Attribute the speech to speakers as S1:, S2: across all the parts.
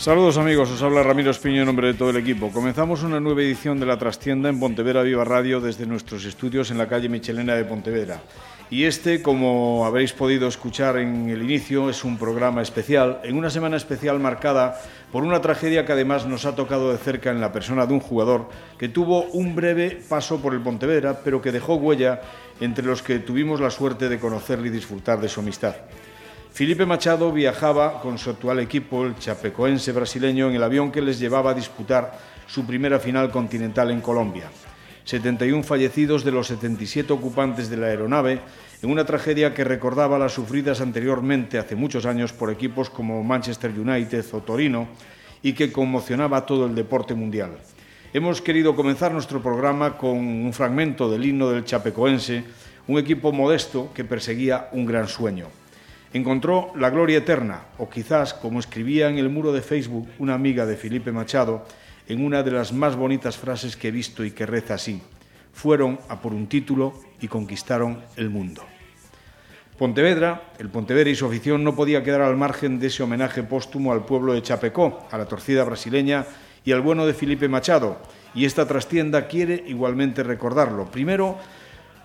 S1: Saludos amigos, os habla Ramiro Espiño en nombre de todo el equipo. Comenzamos una nueva edición de La Trastienda en Pontevedra Viva Radio desde nuestros estudios en la calle Michelena de Pontevedra. Y este, como habréis podido escuchar en el inicio, es un programa especial, en una semana especial marcada por una tragedia que además nos ha tocado de cerca en la persona de un jugador que tuvo un breve paso por el Pontevedra, pero que dejó huella entre los que tuvimos la suerte de conocerle y disfrutar de su amistad. Felipe Machado viajaba con su actual equipo, el chapecoense brasileño, en el avión que les llevaba a disputar su primera final continental en Colombia. 71 fallecidos de los 77 ocupantes de la aeronave en una tragedia que recordaba las sufridas anteriormente hace muchos años por equipos como Manchester United o Torino y que conmocionaba todo el deporte mundial. Hemos querido comenzar nuestro programa con un fragmento del himno del Chapecoense, un equipo modesto que perseguía un gran sueño. Encontró la gloria eterna, o quizás, como escribía en el muro de Facebook una amiga de Felipe Machado, en una de las más bonitas frases que he visto y que reza así, fueron a por un título y conquistaron el mundo. Pontevedra, el Pontevedra y su afición no podía quedar al margen de ese homenaje póstumo al pueblo de Chapecó, a la torcida brasileña y al bueno de Felipe Machado, y esta trastienda quiere igualmente recordarlo. Primero,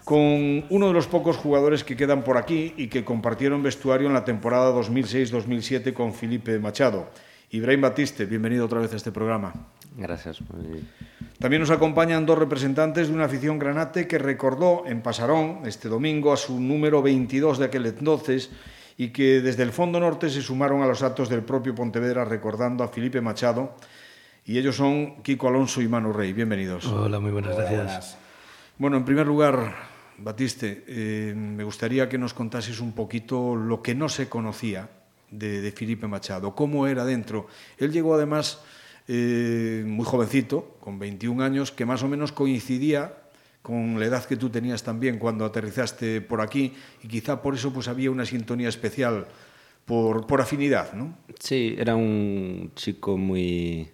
S1: con uno de los pocos jugadores que quedan por aquí y que compartieron vestuario en la temporada 2006-2007 con Felipe Machado. Ibrahim Batiste, bienvenido otra vez a este programa.
S2: Gracias.
S1: También nos acompañan dos representantes de una afición granate que recordó en Pasarón este domingo a su número 22 de aquel entonces y que desde el Fondo Norte se sumaron a los actos del propio Pontevedra recordando a Felipe Machado. Y ellos son Kiko Alonso y Manu Rey. Bienvenidos.
S3: Hola, muy buenas
S4: Hola,
S3: gracias.
S4: buenas.
S1: Bueno, en primer lugar, Batiste, eh, me gustaría que nos contases un poquito lo que no se conocía de, Felipe Machado, cómo era dentro. Él llegó además eh, muy jovencito, con 21 años, que más o menos coincidía con la edad que tú tenías también cuando aterrizaste por aquí y quizá por eso pues había una sintonía especial por, por afinidad, ¿no?
S2: Sí, era un chico muy,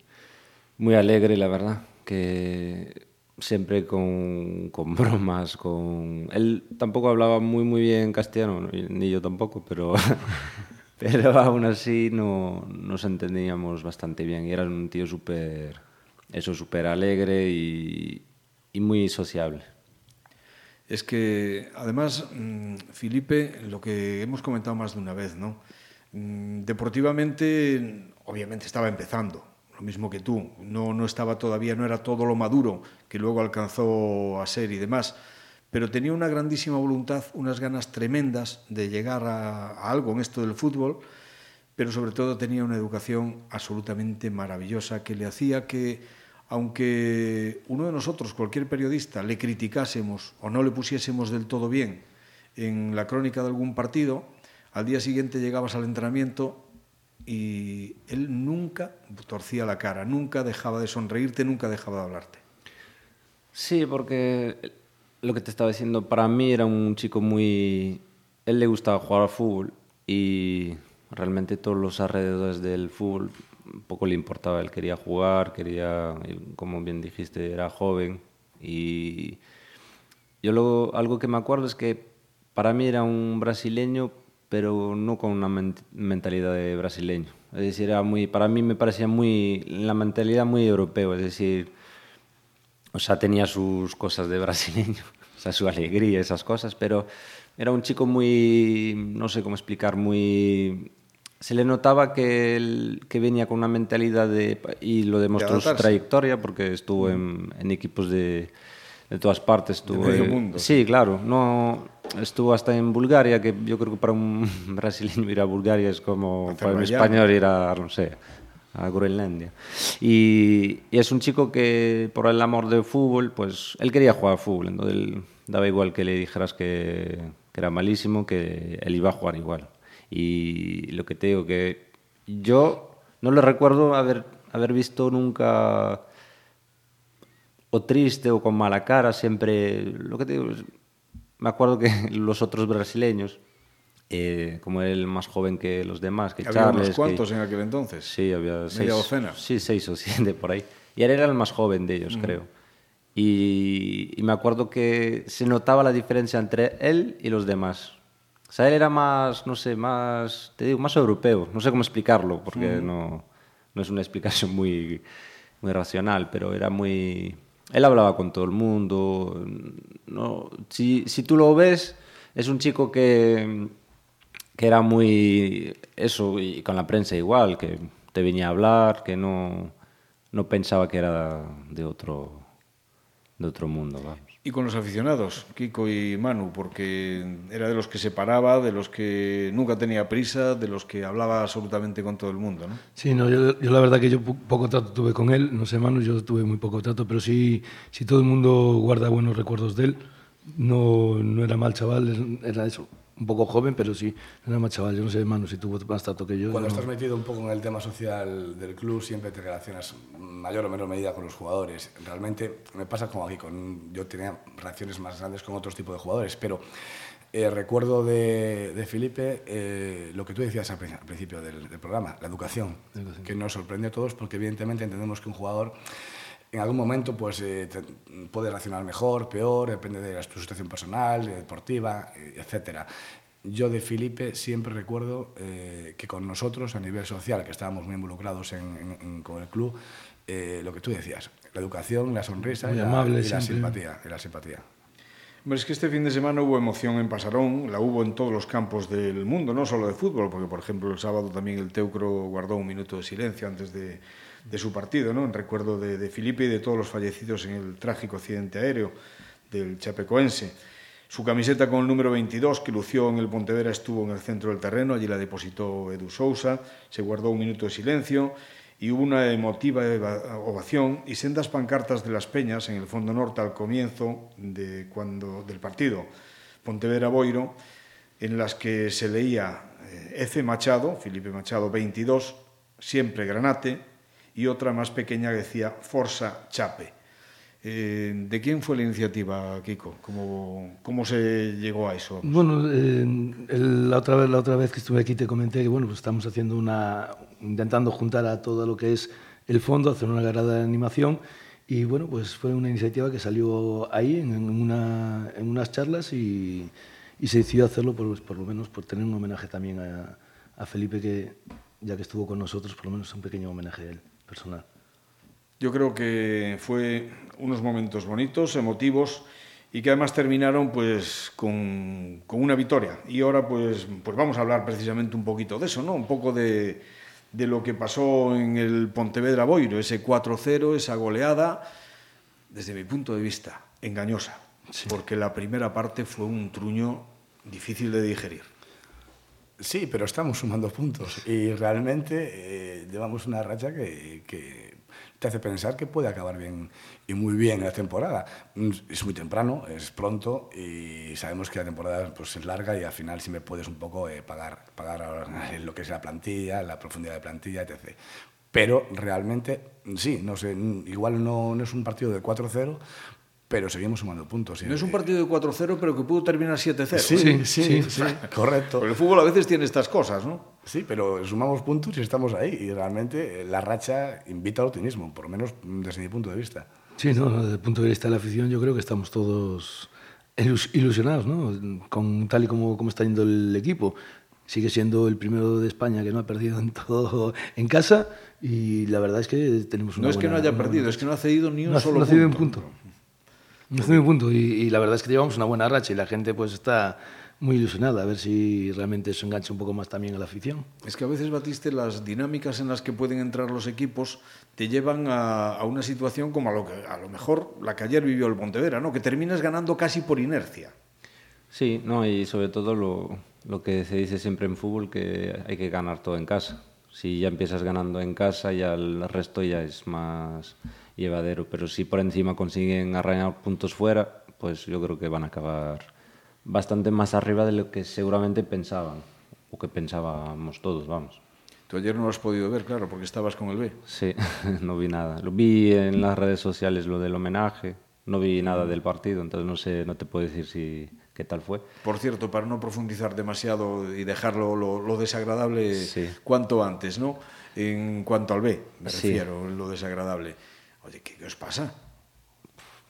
S2: muy alegre, la verdad, que siempre con, con bromas, con... Él tampoco hablaba muy, muy bien castellano, ni yo tampoco, pero, pero aún así no, nos entendíamos bastante bien. Y era un tío súper, eso, súper alegre y, muy sociable.
S1: Es que, además, mm, Felipe, lo que hemos comentado más de una vez, ¿no? Mm, Deportivamente, obviamente estaba empezando, lo mismo que tú. No, no estaba todavía, no era todo lo maduro que luego alcanzó a ser y demás. Pero tenía una grandísima voluntad, unas ganas tremendas de llegar a, a algo en esto del fútbol, pero sobre todo tenía una educación absolutamente maravillosa que le hacía que aunque uno de nosotros, cualquier periodista, le criticásemos o no le pusiésemos del todo bien en la crónica de algún partido, al día siguiente llegabas al entrenamiento y él nunca torcía la cara, nunca dejaba de sonreírte, nunca dejaba de hablarte.
S2: Sí, porque lo que te estaba diciendo, para mí era un chico muy... Él le gustaba jugar al fútbol y realmente todos los alrededores del fútbol poco le importaba. Él quería jugar, quería, como bien dijiste, era joven y yo luego, algo que me acuerdo es que para mí era un brasileño, pero no con una men- mentalidad de brasileño. Es decir, era muy, para mí me parecía muy, la mentalidad muy europeo, es decir, o sea, tenía sus cosas de brasileño, o sea, su alegría, esas cosas, pero era un chico muy, no sé cómo explicar, muy... Se le notaba que, él, que venía con una mentalidad de... Y lo demostró en su trayectoria porque estuvo en, en equipos de, de, todas partes. Estuvo,
S1: de
S2: medio
S1: mundo.
S2: Eh, sí, claro. No, estuvo hasta en Bulgaria, que yo creo que para un brasileño ir a Bulgaria es como para un español ir a, no sé, a Groenlandia. Y, y es un chico que por el amor del fútbol, pues él quería jugar fútbol, entonces él daba igual que le dijeras que, que era malísimo, que él iba a jugar igual. Y lo que te digo, que yo no le recuerdo haber, haber visto nunca o triste o con mala cara, siempre, lo que te digo, me acuerdo que los otros brasileños, eh, como él más joven que los demás, que
S1: Había
S2: Charles...
S1: unos
S2: que-
S1: cuantos en aquel entonces.
S2: Sí, había seis,
S1: docena.
S2: Sí, seis o siete por ahí. Y él era el más joven de ellos, creo. Y, y me acuerdo que se notaba la diferencia entre él y los demás. O sea, él era más, no sé, más, te digo, más europeo. No sé cómo explicarlo, porque no, no es una explicación muy, muy racional, pero era muy... Él hablaba con todo el mundo. No, si, si tú lo ves, es un chico que, que era muy... Eso, y con la prensa igual, que te venía a hablar, que no, no pensaba que era de otro, de otro mundo, vamos.
S1: Y con los aficionados, Kiko y Manu, porque era de los que se paraba, de los que nunca tenía prisa, de los que hablaba absolutamente con todo el mundo, ¿no?
S3: Sí, no, yo, yo la verdad que yo po- poco trato tuve con él, no sé Manu, yo tuve muy poco trato, pero sí, sí todo el mundo guarda buenos recuerdos de él. No, no era mal chaval, era eso, un poco joven, pero sí, no era mal chaval. Yo no sé Manu si tuvo más trato que yo.
S4: Cuando
S3: no.
S4: estás metido un poco en el tema social del club, siempre te relacionas mayor o menor medida con los jugadores. Realmente me pasa como aquí, con, yo tenía relaciones más grandes con otros tipos de jugadores, pero eh, recuerdo de, de Felipe eh, lo que tú decías al, pri- al principio del, del programa, la educación, que nos sorprende a todos porque evidentemente entendemos que un jugador en algún momento pues, eh, te- puede reaccionar mejor, peor, depende de la- su situación personal, deportiva, eh, etcétera. Yo de Felipe siempre recuerdo eh, que con nosotros, a nivel social, que estábamos muy involucrados en- en- en- con el club, eh, lo que tú decías, la educación, la sonrisa
S3: Muy
S4: y,
S3: amable
S4: la, y la simpatía. Y la simpatía.
S1: Hombre, es que este fin de semana hubo emoción en Pasarón, la hubo en todos los campos del mundo, no solo de fútbol, porque por ejemplo el sábado también el Teucro guardó un minuto de silencio antes de, de su partido, ¿no? en recuerdo de, de Felipe y de todos los fallecidos en el trágico accidente aéreo del Chapecoense. Su camiseta con el número 22 que lució en el Pontevedra estuvo en el centro del terreno, allí la depositó Edu Sousa, se guardó un minuto de silencio y hubo una emotiva ovación y sendas pancartas de las Peñas en el fondo norte al comienzo de cuando, del partido Pontevedra-Boiro, en las que se leía eh, F. Machado, Felipe Machado 22, siempre Granate, y otra más pequeña que decía Forza Chape. Eh, ¿De quién fue la iniciativa, Kiko? ¿Cómo, cómo se llegó a eso?
S3: Bueno, eh, el- la, otra vez, la otra vez que estuve aquí te comenté que bueno, pues estamos haciendo una, intentando juntar a todo lo que es el fondo, hacer una grada de animación y bueno, pues fue una iniciativa que salió ahí en una, en unas charlas y, y se decidió hacerlo por, por lo menos por tener un homenaje también a, a Felipe que ya que estuvo con nosotros, por lo menos un pequeño homenaje a él, personal.
S1: Yo creo que fue unos momentos bonitos, emotivos y que además terminaron pues con, con una victoria. Y ahora pues, pues vamos a hablar precisamente un poquito de eso, ¿no? Un poco de, de lo que pasó en el Pontevedra Boiro, ese 4-0, esa goleada, desde mi punto de vista, engañosa. Porque la primera parte fue un truño difícil de digerir.
S4: Sí, pero estamos sumando puntos y realmente eh, llevamos una racha que, que te hace pensar que puede acabar bien y muy bien la temporada. Mm, Es muy temprano, es pronto y sabemos que la temporada pues, es larga y al final siempre puedes un poco eh, pagar, pagar lo que es la plantilla, la profundidad de plantilla, etc. Pero realmente, sí, no sé, mm, igual no, no es un partido de 4-0, pero seguimos sumando puntos.
S1: No es un partido de 4-0, pero que pudo terminar 7-0.
S4: Sí,
S3: Sí,
S4: sí,
S3: sí.
S4: sí, correcto.
S1: Porque el fútbol a veces tiene estas cosas, ¿no?
S4: Sí, pero sumamos puntos y estamos ahí. Y realmente eh, la racha invita al optimismo, por lo menos desde mi punto de vista.
S3: Sí, no, desde el punto de vista de la afición yo creo que estamos todos ilus- ilusionados, ¿no? Con tal y como, como está yendo el equipo. Sigue siendo el primero de España que no ha perdido en todo en casa y la verdad es que tenemos una
S1: No es que no
S3: buena-
S1: haya perdido,
S3: buena-
S1: es que no ha cedido ni un
S3: no ha-
S1: solo
S3: no ha cedido
S1: punto.
S3: un punto. Un punto y, y la verdad es que llevamos una buena racha y la gente pues está muy ilusionada a ver si realmente eso engancha un poco más también a la afición.
S1: Es que a veces, Batiste, las dinámicas en las que pueden entrar los equipos te llevan a, a una situación como a lo, que, a lo mejor la que ayer vivió el Pontevedra, ¿no? que terminas ganando casi por inercia.
S2: Sí, no, y sobre todo lo, lo que se dice siempre en fútbol, que hay que ganar todo en casa. Si ya empiezas ganando en casa, ya el resto ya es más llevadero. Pero si por encima consiguen arrañar puntos fuera, pues yo creo que van a acabar bastante más arriba de lo que seguramente pensaban, o que pensábamos todos, vamos.
S1: Tú ayer no lo has podido ver, claro, porque estabas con el B.
S2: Sí, no vi nada. Lo vi en las redes sociales lo del homenaje, no vi nada del partido, entonces no sé, no te puedo decir si qué tal fue.
S1: Por cierto, para no profundizar demasiado y dejarlo lo, lo desagradable
S2: Sí.
S1: cuanto antes, ¿no? En cuanto al B, me
S2: Sí.
S1: refiero, lo desagradable. Oye, ¿qué, qué os pasa?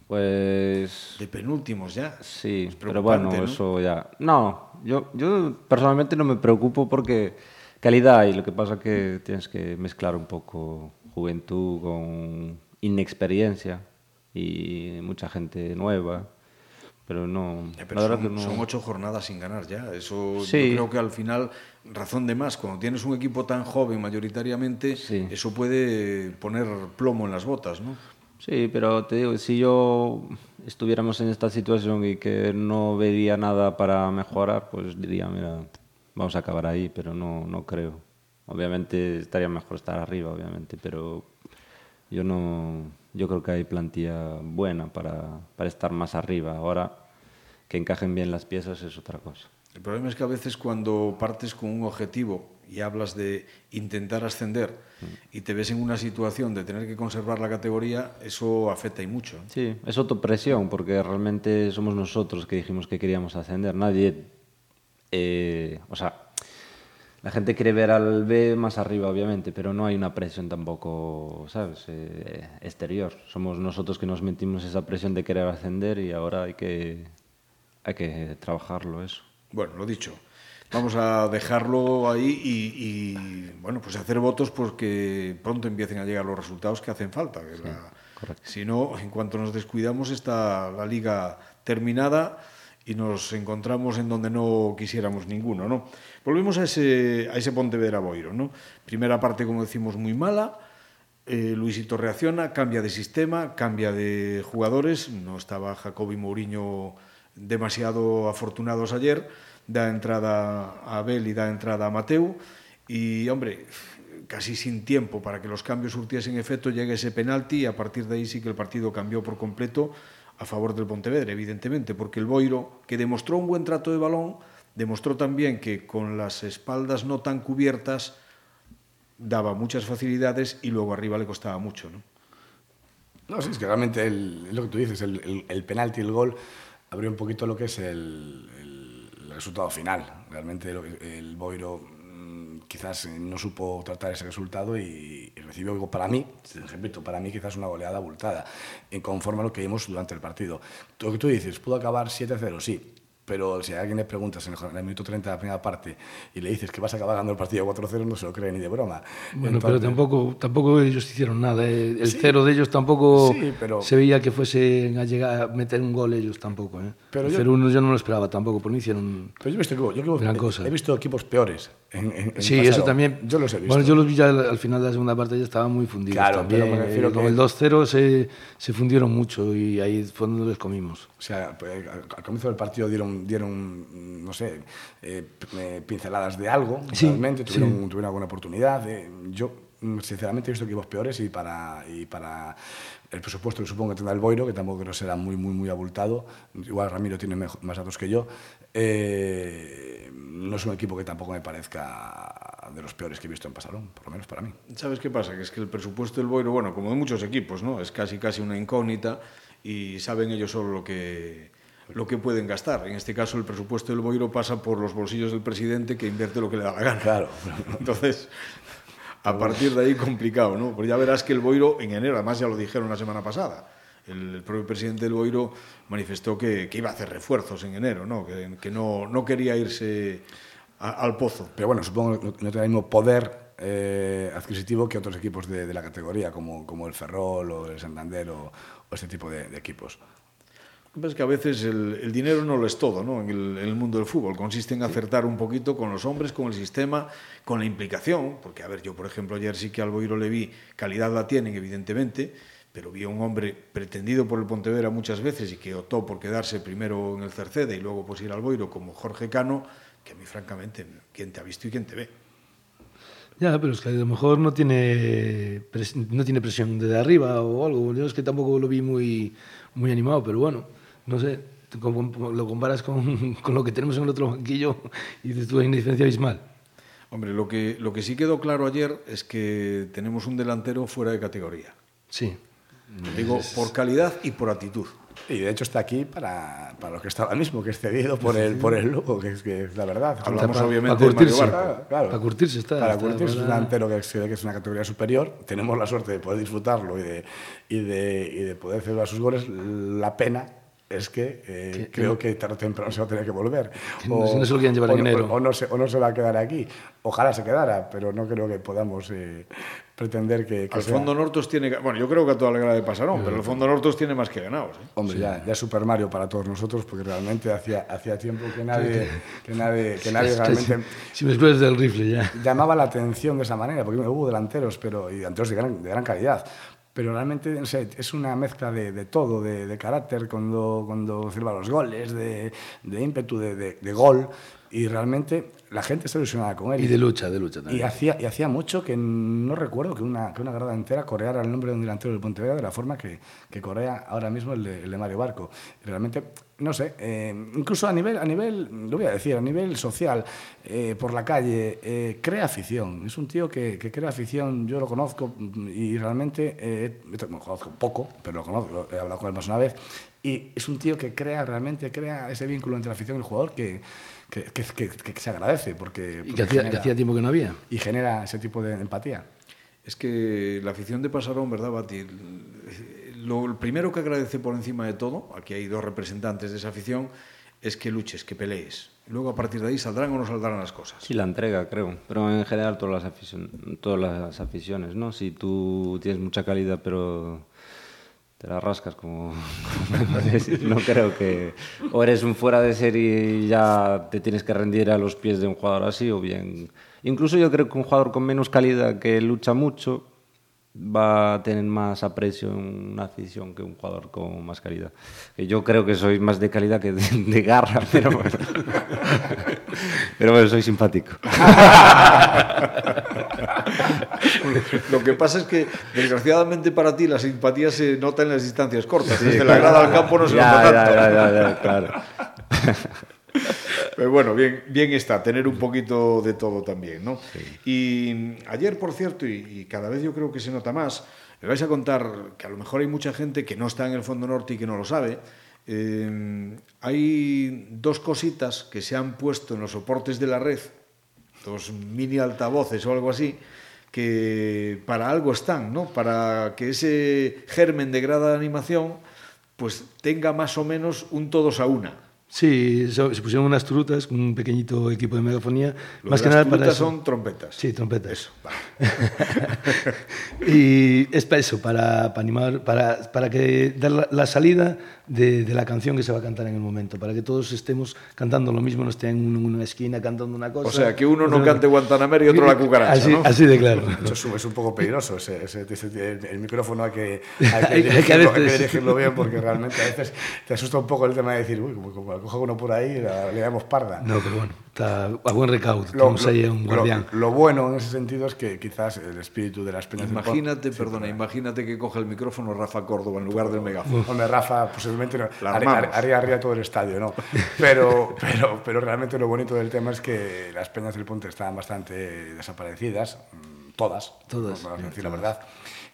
S2: Pues
S1: De penúltimos ya.
S2: sí, pero bueno,
S1: ¿no?
S2: eso ya. No, yo, yo personalmente no me preocupo porque calidad y lo que pasa que tienes que mezclar un poco juventud con inexperiencia y mucha gente nueva. Pero no,
S1: pero
S2: la
S1: son,
S2: verdad que no.
S1: son ocho jornadas sin ganar ya. Eso
S2: Sí.
S1: yo creo que al final, razón de más, cuando tienes un equipo tan joven mayoritariamente,
S2: Sí.
S1: eso puede poner plomo en las botas, ¿no?
S2: Sí, pero te digo, si yo estuviéramos en esta situación y que no vería nada para mejorar, pues diría, mira, vamos a acabar ahí, pero no, no creo. Obviamente estaría mejor estar arriba, obviamente, pero yo no, yo creo que hay plantilla buena para, para estar más arriba. Ahora que encajen bien las piezas es otra cosa.
S1: El problema es que a veces cuando partes con un objetivo y hablas de intentar ascender y te ves en una situación de tener que conservar la categoría, eso afecta y mucho.
S2: Sí, es autopresión, porque realmente somos nosotros que dijimos que queríamos ascender. Nadie. eh, o sea, la gente quiere ver al B más arriba, obviamente, pero no hay una presión tampoco, ¿sabes? Eh, exterior. Somos nosotros que nos metimos esa presión de querer ascender y ahora hay que, hay que trabajarlo, eso.
S1: Bueno, lo dicho. Vamos a dejarlo ahí y, y, bueno, pues hacer votos porque pronto empiecen a llegar los resultados que hacen falta. que la- si no, en cuanto nos descuidamos está la liga terminada y nos encontramos en donde no quisiéramos ninguno, ¿no? Volvemos a ese, a ese Pontevedra Boiro, ¿no? Primera parte, como decimos, muy mala. Eh, Luisito reacciona, cambia de sistema, cambia de jugadores. No estaba Jacobi Mourinho demasiado afortunados ayer. Da entrada a Abel y da entrada a Mateu. Y, hombre, casi sin tiempo para que los cambios surtiesen efecto, llega ese penalti y a partir de ahí sí que el partido cambió por completo a favor del Pontevedra, evidentemente, porque el Boiro, que demostró un buen trato de balón, demostró también que con las espaldas no tan cubiertas daba muchas facilidades y luego arriba le costaba mucho, ¿no?
S4: No, sí, es que realmente el, lo que tú dices, el, el, el penalti el gol abrió un poquito lo que es el, el- resultado final. Realmente el Boiro mm, quizás eh, no supo tratar ese resultado y, recibió, algo para mí, repito, para mí quizás una goleada abultada, en conforme a lo que vimos durante el partido. Lo que tú dices, ¿pudo acabar 7-0? Sí. pero si a alguien le preguntas en el, minuto 30 de la primera parte y le dices que vas a acabar ganando el partido 4-0, no se lo cree ni de broma.
S3: Bueno,
S4: Entonces, pero
S3: tampoco, tampoco ellos hicieron nada. ¿eh? El sí, cero de ellos tampoco
S4: sí, pero,
S3: se veía que fuesen a llegar a meter un gol ellos tampoco. ¿eh?
S4: Pero
S3: el 0-1 yo, yo, no lo esperaba tampoco, porque no hicieron
S4: pero yo he visto, yo, yo,
S3: gran
S4: he,
S3: cosa.
S4: He visto equipos peores. En, en-
S3: Sí, eso también.
S4: Yo los he visto.
S3: Bueno, yo los vi ya al, al final de la segunda parte, ya estaban muy fundidos
S4: Claro,
S3: también.
S4: pero me refiero
S3: Eh, Con
S4: que-
S3: el 2-0 se, se fundieron mucho y ahí fue donde les comimos.
S4: O sea, pues, al, al comienzo del partido dieron, dieron no sé, eh, eh, pinceladas de algo,
S3: Sí,
S4: realmente,
S3: sí.
S4: tuvieron, tuvieron alguna oportunidad. eh, yo, sinceramente, he visto equipos peores y para, y para el presupuesto que supongo que tendrá el Boiro, que tampoco creo será muy, muy, muy abultado, igual Ramiro tiene mejo- más datos que yo, eh, no es un equipo que tampoco me parezca de los peores que he visto en Pasarón, por lo menos para mí.
S1: ¿Sabes qué pasa? Que es que el presupuesto del Boiro, bueno, como de muchos equipos, ¿no? Es casi casi una incógnita y saben ellos solo lo que lo que pueden gastar. En este caso el presupuesto del Boiro pasa por los bolsillos del presidente que invierte lo que le da la gana.
S4: Claro.
S1: Entonces, a partir de ahí complicado, ¿no? Pues ya verás que el Boiro en enero, además ya lo dijeron la semana pasada, el, propio presidente del Boiro manifestó que, que iba a hacer refuerzos en enero, ¿no? Que, que no, no quería irse a- al pozo.
S4: Pero bueno, supongo que no no tiene el mismo poder eh, adquisitivo que otros equipos de, de la categoría, como, como el Ferrol o el Santander o, o este tipo de, de equipos.
S1: Lo que pasa es que a veces el, el dinero no lo es todo ¿no? En, el, en el mundo del fútbol. Consiste en acertar un poquito con los hombres, con el sistema, con la implicación. Porque, a ver, yo por ejemplo ayer sí que al Boiro le vi, calidad la tienen evidentemente, pero vi a un hombre pretendido por el Pontevedra muchas veces y que optó por quedarse primero en el Cerceda y luego pues ir al Boiro como Jorge Cano, que a mí francamente, ¿quién te ha visto y quién te ve?
S3: Ya, pero es que a lo mejor no tiene, no tiene presión desde arriba o algo. Yo es que tampoco lo vi muy, muy animado, pero bueno, no sé. Lo comparas con, con lo que tenemos en el otro banquillo y dices tú hay una diferencia abismal.
S1: Hombre, lo que, lo que sí quedó claro ayer es que tenemos un delantero fuera de categoría.
S3: Sí.
S1: Digo, por calidad y por actitud.
S4: Y de hecho está aquí para, para lo que está ahora mismo, que es cedido por el, por el Lugo, que es, que es la verdad.
S1: Hablamos
S3: Para-
S1: obviamente
S3: para
S1: de Mario
S3: curtirse.
S1: Barco.
S4: Claro.
S3: Para curtirse está.
S4: Para
S3: está
S4: curtirse es un delantero que, es- que es una categoría superior. Tenemos la suerte de poder disfrutarlo y de, y de, y de poder celebrar sus goles. La pena es que, eh,
S3: Que-
S4: creo que tarde o temprano se va a tener que volver.
S3: Que no- se lo quieren llevar
S4: o
S3: en enero.
S4: O, no se, o no se va a quedar aquí. Ojalá se quedara, pero no creo que podamos eh, pretender que, que
S1: Al
S4: sea-
S1: fondo Nortos tiene. Bueno, yo creo que a toda la grada de Pasarón, pero el fondo Nortos tiene más que ganados. ¿eh?
S4: Hombre, ya, ya es Super Mario para todos nosotros, porque realmente hacía, hacía tiempo que nadie, que nadie, que nadie realmente
S3: Si me escuchas del rifle ya.
S4: llamaba la atención de esa manera, porque hubo delanteros, pero, y delanteros de gran, de gran calidad. Pero realmente no sé, es una mezcla de, de todo, de, de carácter cuando, cuando sirva los goles, de, de ímpetu, de, gol. Y realmente la gente está ilusionada con él.
S3: Y de lucha, de lucha
S4: Y
S3: también.
S4: hacía, y hacía mucho que no recuerdo que una, que una grada entera coreara el nombre de un delantero del Pontevedra de la forma que, que corea ahora mismo el de, el de Mario Barco. Realmente, no sé, eh, incluso a nivel, a nivel, lo voy a decir, a nivel social, eh, por la calle, eh, crea afición. Es un tío que, que crea afición, yo lo conozco y realmente, eh, lo conozco poco, pero lo conozco, he hablado con él más una vez, y es un tío que crea, realmente crea ese vínculo entre la afición y el jugador que, que, que- que- que se agradece porque,
S3: Y
S4: porque
S3: que hacía, que
S4: genera-
S3: hacía tiempo que no había.
S4: y genera ese tipo de empatía.
S1: Es que la afición de Pasarón, ¿verdad, Bati? Lo primero que agradece por encima de todo, aquí hay dos representantes de esa afición, es que luches, que pelees. Luego a partir de ahí saldrán o no saldrán las cosas.
S2: Sí, la entrega, creo. Pero en general todas las, todas las aficiones, ¿no? Si tú tienes mucha calidad, pero te la rascas como... no creo que... O eres un fuera de serie y ya te tienes que rendir a los pies de un jugador así, o bien... Incluso yo creo que un jugador con menos calidad que lucha mucho va a tener más aprecio en una afición que un jugador con más calidad. Yo creo que soy más de calidad que de, de garra, pero bueno. pero bueno, soy simpático.
S1: Lo que pasa es que, desgraciadamente para ti, la simpatía se nota en las distancias cortas. Desde la grada al campo no se
S2: ya,
S1: nota tanto.
S2: ya, ya, claro.
S1: Pero bueno, bien, bien está, tener un poquito de todo también, ¿no? Y ayer, por cierto, y, y cada vez yo creo que se nota más, me vais a contar que a lo mejor hay mucha gente que no está en el Fondo Norte y que no lo sabe. Eh, hay dos cositas que se han puesto en los soportes de la red, dos mini altavoces o algo así, que para algo están, ¿no? Para que ese germen de grada de animación pues tenga más o menos un todos a una.
S3: Sí, se pusieron unas trutas con un pequeñito equipo de megafonía.
S1: Lo
S3: más
S1: de
S3: que
S1: las
S3: nada para
S1: trutas
S3: eso.
S1: son trompetas.
S3: Sí, trompetas.
S1: Eso, vale.
S3: y es para eso, para, para animar, para, para que dar la, la salida de, de la canción que se va a cantar en el momento, para que todos estemos cantando lo mismo, no estén en una esquina cantando una cosa.
S1: O sea, que uno no cante Guantanamera y otro la cucaracha,
S3: así,
S1: ¿no?
S3: así de claro.
S4: Hecho, es un, poco peligroso. Ese, ese- ese- el, el micrófono hay que, hay que, dirigirlo, hay que dirigirlo bien porque realmente a veces te asusta un poco el tema de decir, uy, como, como coja uno por ahí, la- le damos parda.
S3: No, pero bueno, está a buen recaudo.
S4: Lo,
S3: Tenemos ahí a un
S4: lo-
S3: guardián.
S4: lo bueno en ese sentido es que quizás el espíritu de las peñas del
S1: Imagínate, perdona, imagínate que coja el micrófono Rafa Córdoba en lugar del megáfono.
S4: Hombre, Rafa, posiblemente no. Haría, haría arriba todo el estadio, ¿no? Pero, pero, pero realmente lo bonito del tema es que las peñas del Ponte estaban bastante desaparecidas, mm, todas,
S3: Todas,
S4: vamos a decir la verdad.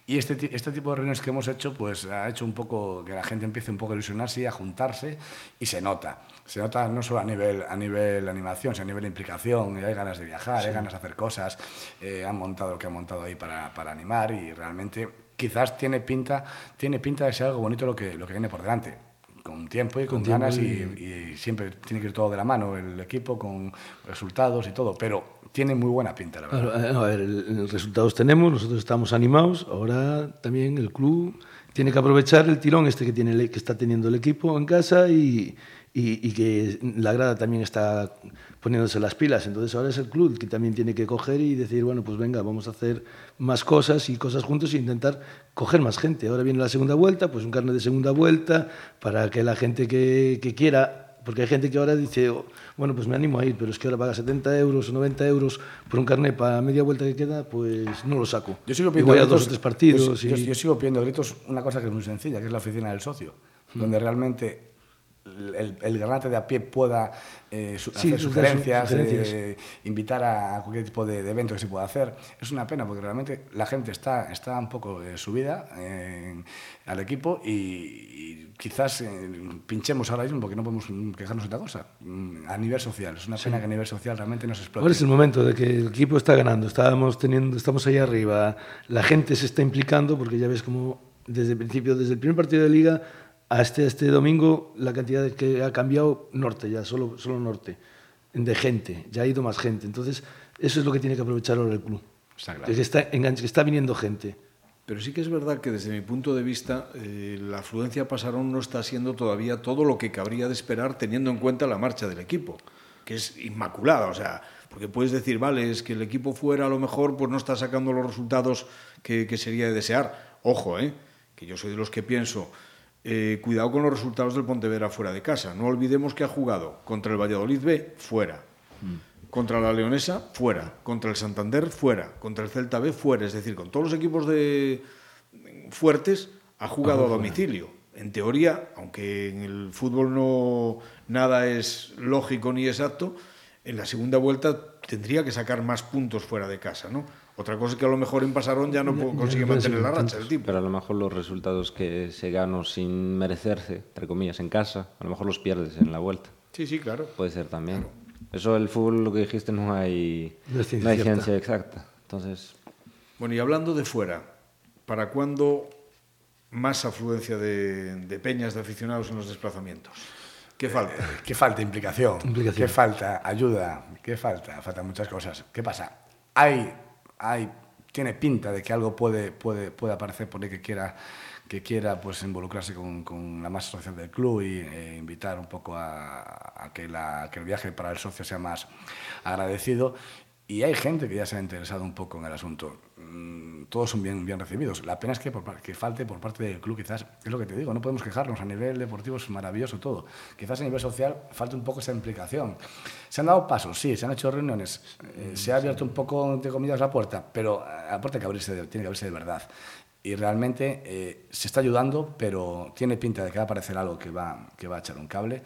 S4: Y este, este tipo de reuniones que hemos hecho, pues ha hecho un poco que la gente empiece un poco a ilusionarse y a juntarse, y se nota. Se nota no solo a nivel, a nivel animación, sino a nivel implicación, hay ganas de viajar, hay ganas de hacer cosas, eh, han montado lo que han montado ahí para, para animar, y realmente quizás tiene pinta, tiene pinta de ser algo bonito lo que, lo que viene por delante. Con tiempo y con,
S3: tiempo
S4: ganas, y,
S3: y-
S4: y siempre tiene que ir todo de la mano, el equipo con resultados y todo, pero tiene muy buena pinta, la verdad.
S3: A ver, el- resultados tenemos, nosotros estamos animados, ahora también el club tiene que aprovechar el tirón este que, tiene, que está teniendo el equipo en casa y, y- y que la grada también está poniéndose las pilas. Entonces ahora es el club el que también tiene que coger y decir, bueno, pues venga, vamos a hacer más cosas y cosas juntos e intentar coger más gente. Ahora viene la segunda vuelta, pues un carnet de segunda vuelta para que la gente que, que quiera porque hay gente que ahora dice, oh, bueno, pues me animo a ir, pero es que ahora paga 70 euros o 90 euros por un carnet para media vuelta que queda, pues no lo saco.
S4: Yo sigo pidiendo
S3: voy a
S4: gritos-
S3: dos o tres partidos.
S4: Yo,
S3: y...
S4: yo- yo sigo pidiendo gritos una cosa que es muy sencilla, que es la oficina del socio, donde realmente el, el granate de a pie pueda eh, su-
S3: Sí,
S4: hacer sugerencias,
S3: sugerencias.
S4: eh, invitar a cualquier tipo de, de evento que se pueda hacer. Es una pena porque realmente la gente está, está un poco eh, subida al equipo y, y quizás eh, pinchemos ahora mismo porque no podemos quejarnos de otra cosa. Mm, A nivel social, es una pena que a nivel social realmente nos explote.
S3: Ahora es el momento de que el equipo está ganando, estábamos teniendo, estamos ahí arriba, la gente se está implicando porque ya ves como desde el principio, desde el primer partido de liga hasta este domingo, la cantidad que ha cambiado norte ya, solo, solo norte, de gente, ya ha ido más gente. Entonces, eso es lo que tiene que aprovechar ahora el club.
S4: Está claro.
S3: Que está, enganche- que está viniendo gente.
S1: Pero sí que es verdad que desde mi punto de vista eh, la afluencia a Pasarón no está siendo todavía todo lo que cabría de esperar teniendo en cuenta la marcha del equipo, que es inmaculada, o sea, porque puedes decir, vale, es que el equipo fuera a lo mejor pues no está sacando los resultados que, que sería de desear. Ojo, ¿eh? que yo soy de los que pienso, eh, cuidado con los resultados del Pontevedra fuera de casa. No olvidemos que ha jugado contra el Valladolid B fuera, contra la Leonesa fuera, contra el Santander fuera, contra el Celta B fuera. Es decir, con todos los equipos de fuertes ha jugado a domicilio. En teoría, aunque en el fútbol no nada es lógico ni exacto, en la segunda vuelta tendría que sacar más puntos fuera de casa, ¿no? Otra cosa es que a lo mejor en Pasarón ya no
S3: Ya- ya
S1: consigue
S3: no
S1: mantener la racha el tipo.
S2: Pero a lo mejor los resultados que se ganó sin merecerse, entre comillas, en casa, a lo mejor los pierdes en la vuelta.
S1: Sí, sí, claro.
S2: Puede ser también. Eso el fútbol, lo que dijiste, no hay,
S3: No es ciencia
S2: no hay ciencia exacta. Entonces,
S1: Bueno, y hablando de fuera, ¿para cuándo más afluencia de, de peñas de aficionados en los desplazamientos? ¿Qué falta?
S4: ¿Qué falta? Implicación.
S3: Implicación.
S4: ¿Qué falta? Ayuda. ¿Qué falta? Faltan muchas cosas. ¿Qué pasa? Hay, hay, tiene pinta de que algo puede, puede, puede aparecer por ahí que quiera, que quiera pues, involucrarse con, con la masa social del club y eh, invitar un poco a, a que, la, que el viaje para el socio sea más agradecido. Y hay gente que ya se ha interesado un poco en el asunto. Mm, Todos son bien, bien recibidos. La pena es que, por, que falte por parte del club, quizás, es lo que te digo, no podemos quejarnos. A nivel deportivo es maravilloso todo. Quizás a nivel social falta un poco esa implicación. Se han dado pasos, sí, se han hecho reuniones, eh, se ha abierto un poco, entre comillas, la puerta, pero eh, la puerta hay que abrirse tiene que abrirse de verdad. Y realmente eh, se está ayudando, pero tiene pinta de que va a aparecer algo que va, que va a echar un cable.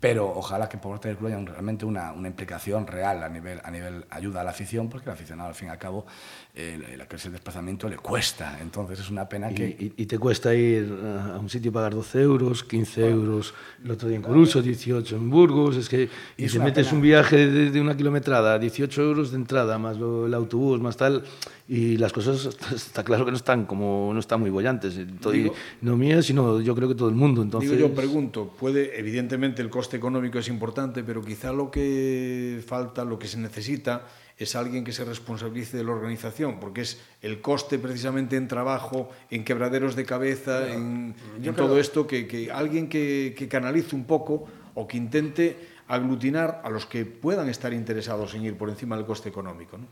S4: Pero ojalá que por parte del club haya un- realmente una, una implicación real a nivel, a nivel ayuda a la afición, porque el aficionado, al fin y al cabo, eh, la que es el desplazamiento le cuesta. Entonces es una pena
S3: Y,
S4: que...
S3: y- y te cuesta ir a un sitio y pagar 12 euros, 15 euros el otro día en Coruso, 18 en Burgos, es que y
S4: es
S3: te metes
S4: pena.
S3: un viaje de, de una kilometrada, 18 euros de entrada, más lo- el autobús, más tal, y las cosas está claro que no están como no están muy bollantes, y y
S1: Digo-
S3: no mías, sino yo creo que todo el mundo. Entonces,
S1: Digo yo, pregunto, puede, evidentemente el coste económico es importante, pero quizá lo que falta, lo que se necesita, es alguien que se responsabilice de la organización, porque es el coste precisamente en trabajo, en quebraderos de cabeza, en, en todo esto, que, que alguien que, que canalice un poco o que intente aglutinar a los que puedan estar interesados en ir por encima del coste económico. ¿no?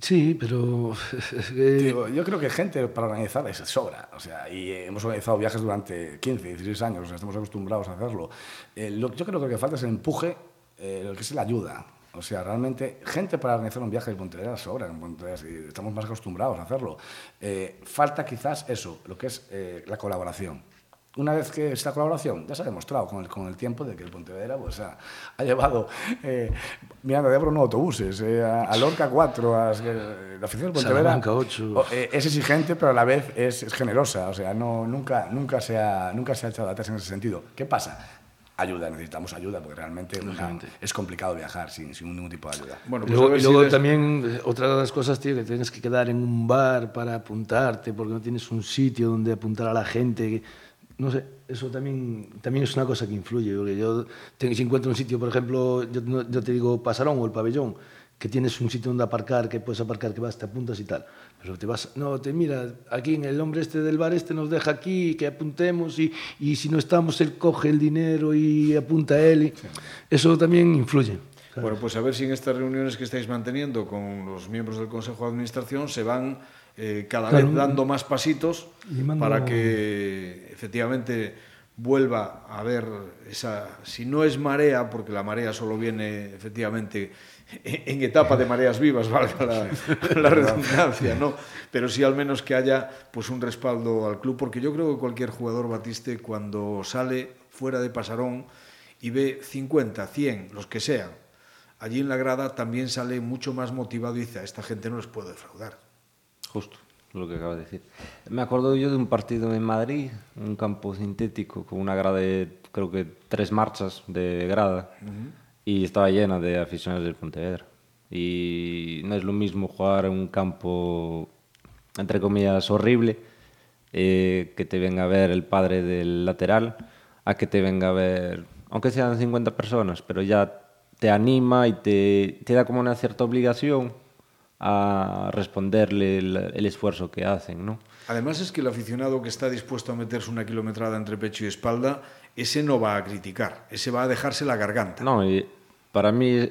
S3: Sí, pero
S4: Digo, yo creo que gente para organizar es sobra. O sea, y eh, hemos organizado viajes durante 15, 16 años, estamos acostumbrados a hacerlo. Eh, lo- yo creo que lo que falta es el empuje, eh, lo que es la ayuda. O sea, realmente, gente para organizar un viaje de Pontevedra sobra en Pontevedra, estamos más acostumbrados a hacerlo. Eh, falta quizás eso, lo que es eh, la colaboración. Una vez que esta colaboración ya se ha demostrado con el, con el tiempo de que el Pontevedra pues, ha, ha llevado, eh, mirando de Ebro no autobuses, eh, a, a Lorca 4, a, eh, la afición del Pontevedra
S3: Salamanca, ocho.
S4: o- eh, es exigente, pero a la vez es, es generosa. O sea, no, nunca, nunca, se ha, nunca se ha echado atrás en ese sentido. ¿Qué pasa? Ayuda, necesitamos ayuda, porque realmente una- es complicado viajar sin, sin ningún tipo de ayuda.
S1: Bueno,
S3: Y
S1: pues
S3: luego, y
S1: si
S3: luego
S1: des-
S3: también, eh, otra de las cosas, tío, que tienes que quedar en un bar para apuntarte, porque no tienes un sitio donde apuntar a la gente. No sé, eso también, también es una cosa que influye. Porque yo, si encuentro un sitio, por ejemplo, yo, yo te digo Pasarón o el pabellón, que tienes un sitio donde aparcar, que puedes aparcar, que vas, te apuntas y tal. Pero te vas, no, te mira, aquí en el hombre este del bar este nos deja aquí, que apuntemos y, y si no estamos, él coge el dinero y apunta él. y- Eso también influye. ¿sabes?
S1: Bueno, pues a ver si en estas reuniones que estáis manteniendo con los miembros del Consejo de Administración se van eh, cada
S3: Claro.
S1: vez dando más pasitos para que efectivamente vuelva a haber esa, si no es marea, porque la marea solo viene efectivamente en en etapa de mareas vivas, valga la, la redundancia, ¿no? Pero sí al menos que haya pues un respaldo al club, porque yo creo que cualquier jugador Batiste cuando sale fuera de Pasarón y ve 50, 100, los que sean, allí en la grada también sale mucho más motivado y dice, a esta gente no les puedo defraudar.
S2: Justo, lo que acaba de decir. Me acuerdo yo de un partido en Madrid, un campo sintético con una grada de, creo que tres marchas de grada, y estaba llena de aficionados del Pontevedra. Y no es lo mismo jugar en un campo, entre comillas, horrible, eh, que te venga a ver el padre del lateral, a que te venga a ver, aunque sean 50 personas, pero ya te anima y te, te da como una cierta obligación a responderle el, el esfuerzo que hacen, ¿no?
S1: Además es que el aficionado que está dispuesto a meterse una kilometrada entre pecho y espalda, ese no va a criticar, ese va a dejarse la garganta.
S2: No, y para mí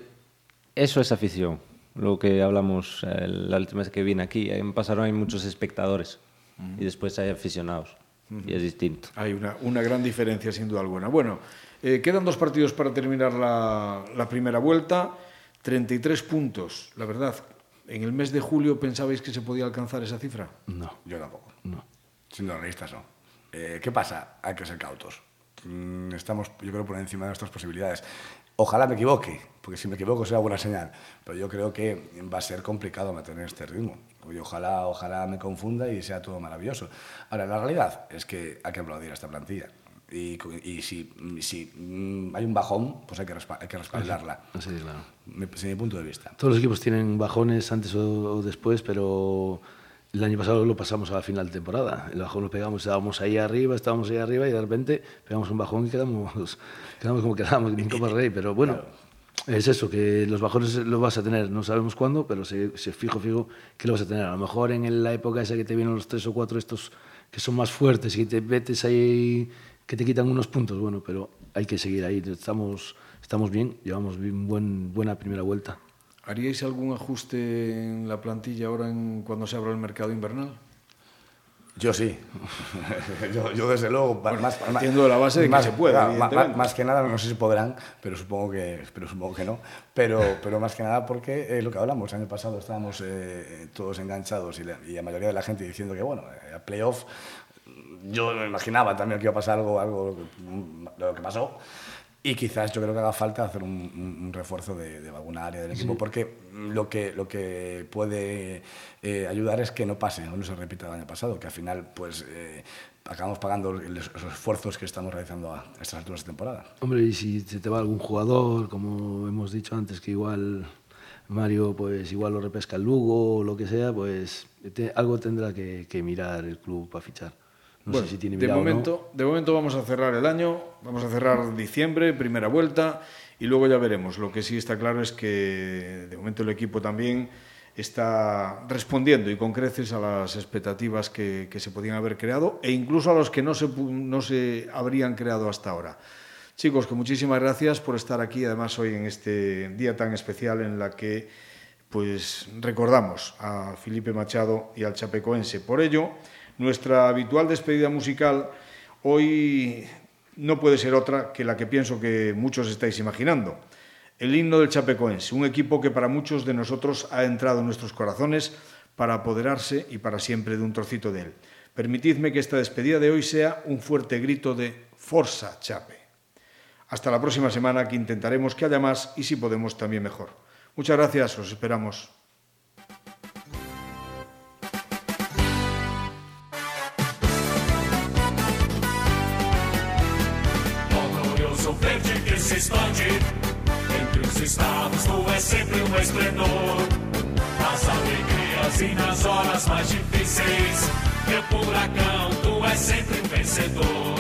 S2: eso es afición. Lo que hablamos eh, la última vez que vine aquí, en Pasarón hay muchos espectadores y después hay aficionados y es distinto.
S1: Hay una, una gran diferencia sin duda alguna. Bueno, eh, quedan dos partidos para terminar la, la primera vuelta, 33 puntos, la verdad. ¿En el mes de julio pensabais que se podía alcanzar esa cifra?
S3: No,
S4: Yo tampoco.
S3: no.
S4: Siendo realistas, no. Eh, ¿Qué pasa? Hay que ser cautos. Mm, Estamos, yo creo, por encima de nuestras posibilidades. Ojalá me equivoque, porque si me equivoco será buena señal. Pero yo creo que va a ser complicado mantener este ritmo. Y ojalá, ojalá me confunda y sea todo maravilloso. Ahora, la realidad es que hay que aplaudir a esta plantilla. Y, y si, si mm, hay un bajón, pues hay que, hay que respaldarla.
S3: Así, claro.
S4: Me- Desde mi punto de vista.
S3: Todos los equipos tienen bajones antes o, después, pero el año pasado lo pasamos a la final de temporada. El bajón lo pegamos, estábamos ahí arriba, estábamos ahí arriba y de repente pegamos un bajón y quedamos, quedamos como quedamos, ni Copa Rey. Pero bueno, es eso, que los bajones los vas a tener, no sabemos cuándo, pero se, se fijo, fijo que lo vas a tener. A lo mejor en la época esa que te vienen los tres o cuatro estos que son más fuertes y te metes ahí, que te quitan unos puntos, bueno, pero hay que seguir ahí. Estamos, estamos bien, llevamos bien, buen, buena primera vuelta.
S1: ¿Haríais algún ajuste en la plantilla ahora en, cuando se abra el mercado invernal?
S4: Yo sí. yo, yo, desde luego, más, más-
S1: partiendo de la base de que se evidentemente.
S4: ma- más que nada, no sé si podrán, pero supongo que, pero supongo que no. Pero, pero más que nada porque eh, lo que hablamos, el año pasado estábamos eh, todos enganchados y la, y la mayoría de la gente diciendo que, bueno, eh, a playoff, yo me imaginaba también que iba a pasar algo, algo de lo que pasó. Y quizás yo creo que haga falta hacer un, un- un refuerzo de, de alguna área del equipo, porque lo que, lo que puede eh, ayudar es que no pase no se repita el año pasado, que al final pues eh, acabamos pagando el- los esfuerzos que estamos realizando a estas alturas de temporada.
S3: Hombre, y si se te va algún jugador, como hemos dicho antes, que igual Mario, pues igual lo repesca el Lugo o lo que sea, pues te- algo tendrá que, que mirar el club para fichar. No
S1: Bueno,
S3: sé si tiene
S1: de,
S3: no.
S1: momento, de momento vamos a cerrar el año, vamos a cerrar diciembre, primera vuelta, y luego ya veremos. Lo que sí está claro es que de momento el equipo también está respondiendo y con creces a las expectativas que, que se podían haber creado e incluso a los que no se, no se habrían creado hasta ahora. Chicos, que muchísimas gracias por estar aquí, además hoy en este día tan especial en la que pues recordamos a Felipe Machado y al Chapecoense. Por ello, nuestra habitual despedida musical hoy no puede ser otra que la que pienso que muchos estáis imaginando. El himno del Chapecoense, un equipo que para muchos de nosotros ha entrado en nuestros corazones para apoderarse y para siempre de un trocito de él. Permitidme que esta despedida de hoy sea un fuerte grito de Forza Chape. Hasta la próxima semana que intentaremos que haya más y si podemos también mejor. Muchas gracias, os esperamos.
S5: Verde que se expande entre os estados, tu é sempre um esplendor. Nas alegrias e nas horas mais difíceis, meu furacão, tu és sempre um vencedor.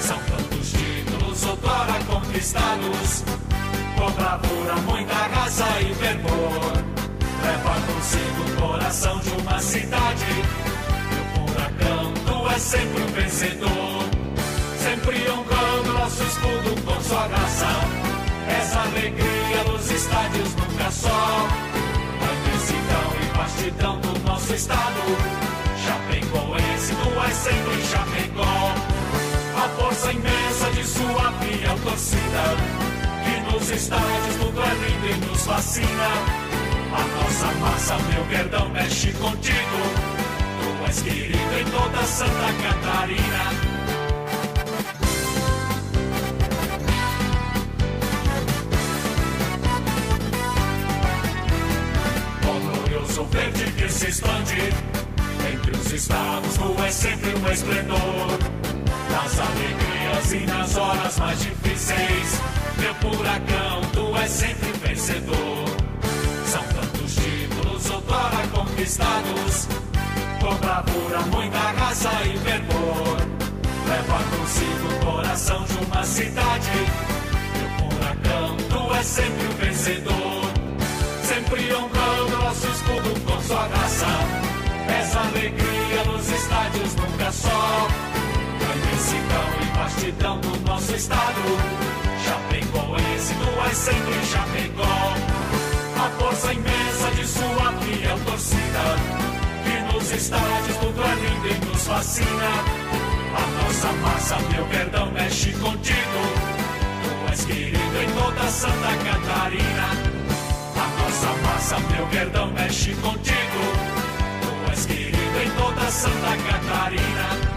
S5: São tantos títulos outrora conquistados, com bravura, muita raça e fervor. Leva consigo o coração de uma cidade, meu furacão, tu és sempre um vencedor sua. Essa alegria nos estádios nunca só. Mantecidão e vastidão do nosso estado. Chapecoense, tu és sempre Chapecó. A força imensa de sua fiel torcida. Que nos estádios tudo é lindo e nos fascina. A nossa massa, meu perdão, mexe contigo. Tu és querido em toda Santa Catarina. Glorioso verde que se expande. Entre os estados, tu é sempre um esplendor. Nas alegrias e nas horas mais difíceis, meu furacão, tu é sempre vencedor. São tantos títulos outrora conquistados, com bravura, muita raça e fervor. Leva consigo o coração de uma cidade. Meu furacão, tu é sempre o vencedor. Sempre honrando nosso escudo com sua raça. Essa alegria nos estádios nunca só. Imensidão e vastidão do nosso estado. Chapecoense, tu és sempre Chapecó. A força imensa de sua fiel torcida. Que nos estádios tudo é lindo e nos fascina. A nossa massa, meu perdão, mexe contigo. Tu és querido em toda Santa Catarina. Nossa, meu verdão mexe contigo. Tu és querido em toda Santa Catarina.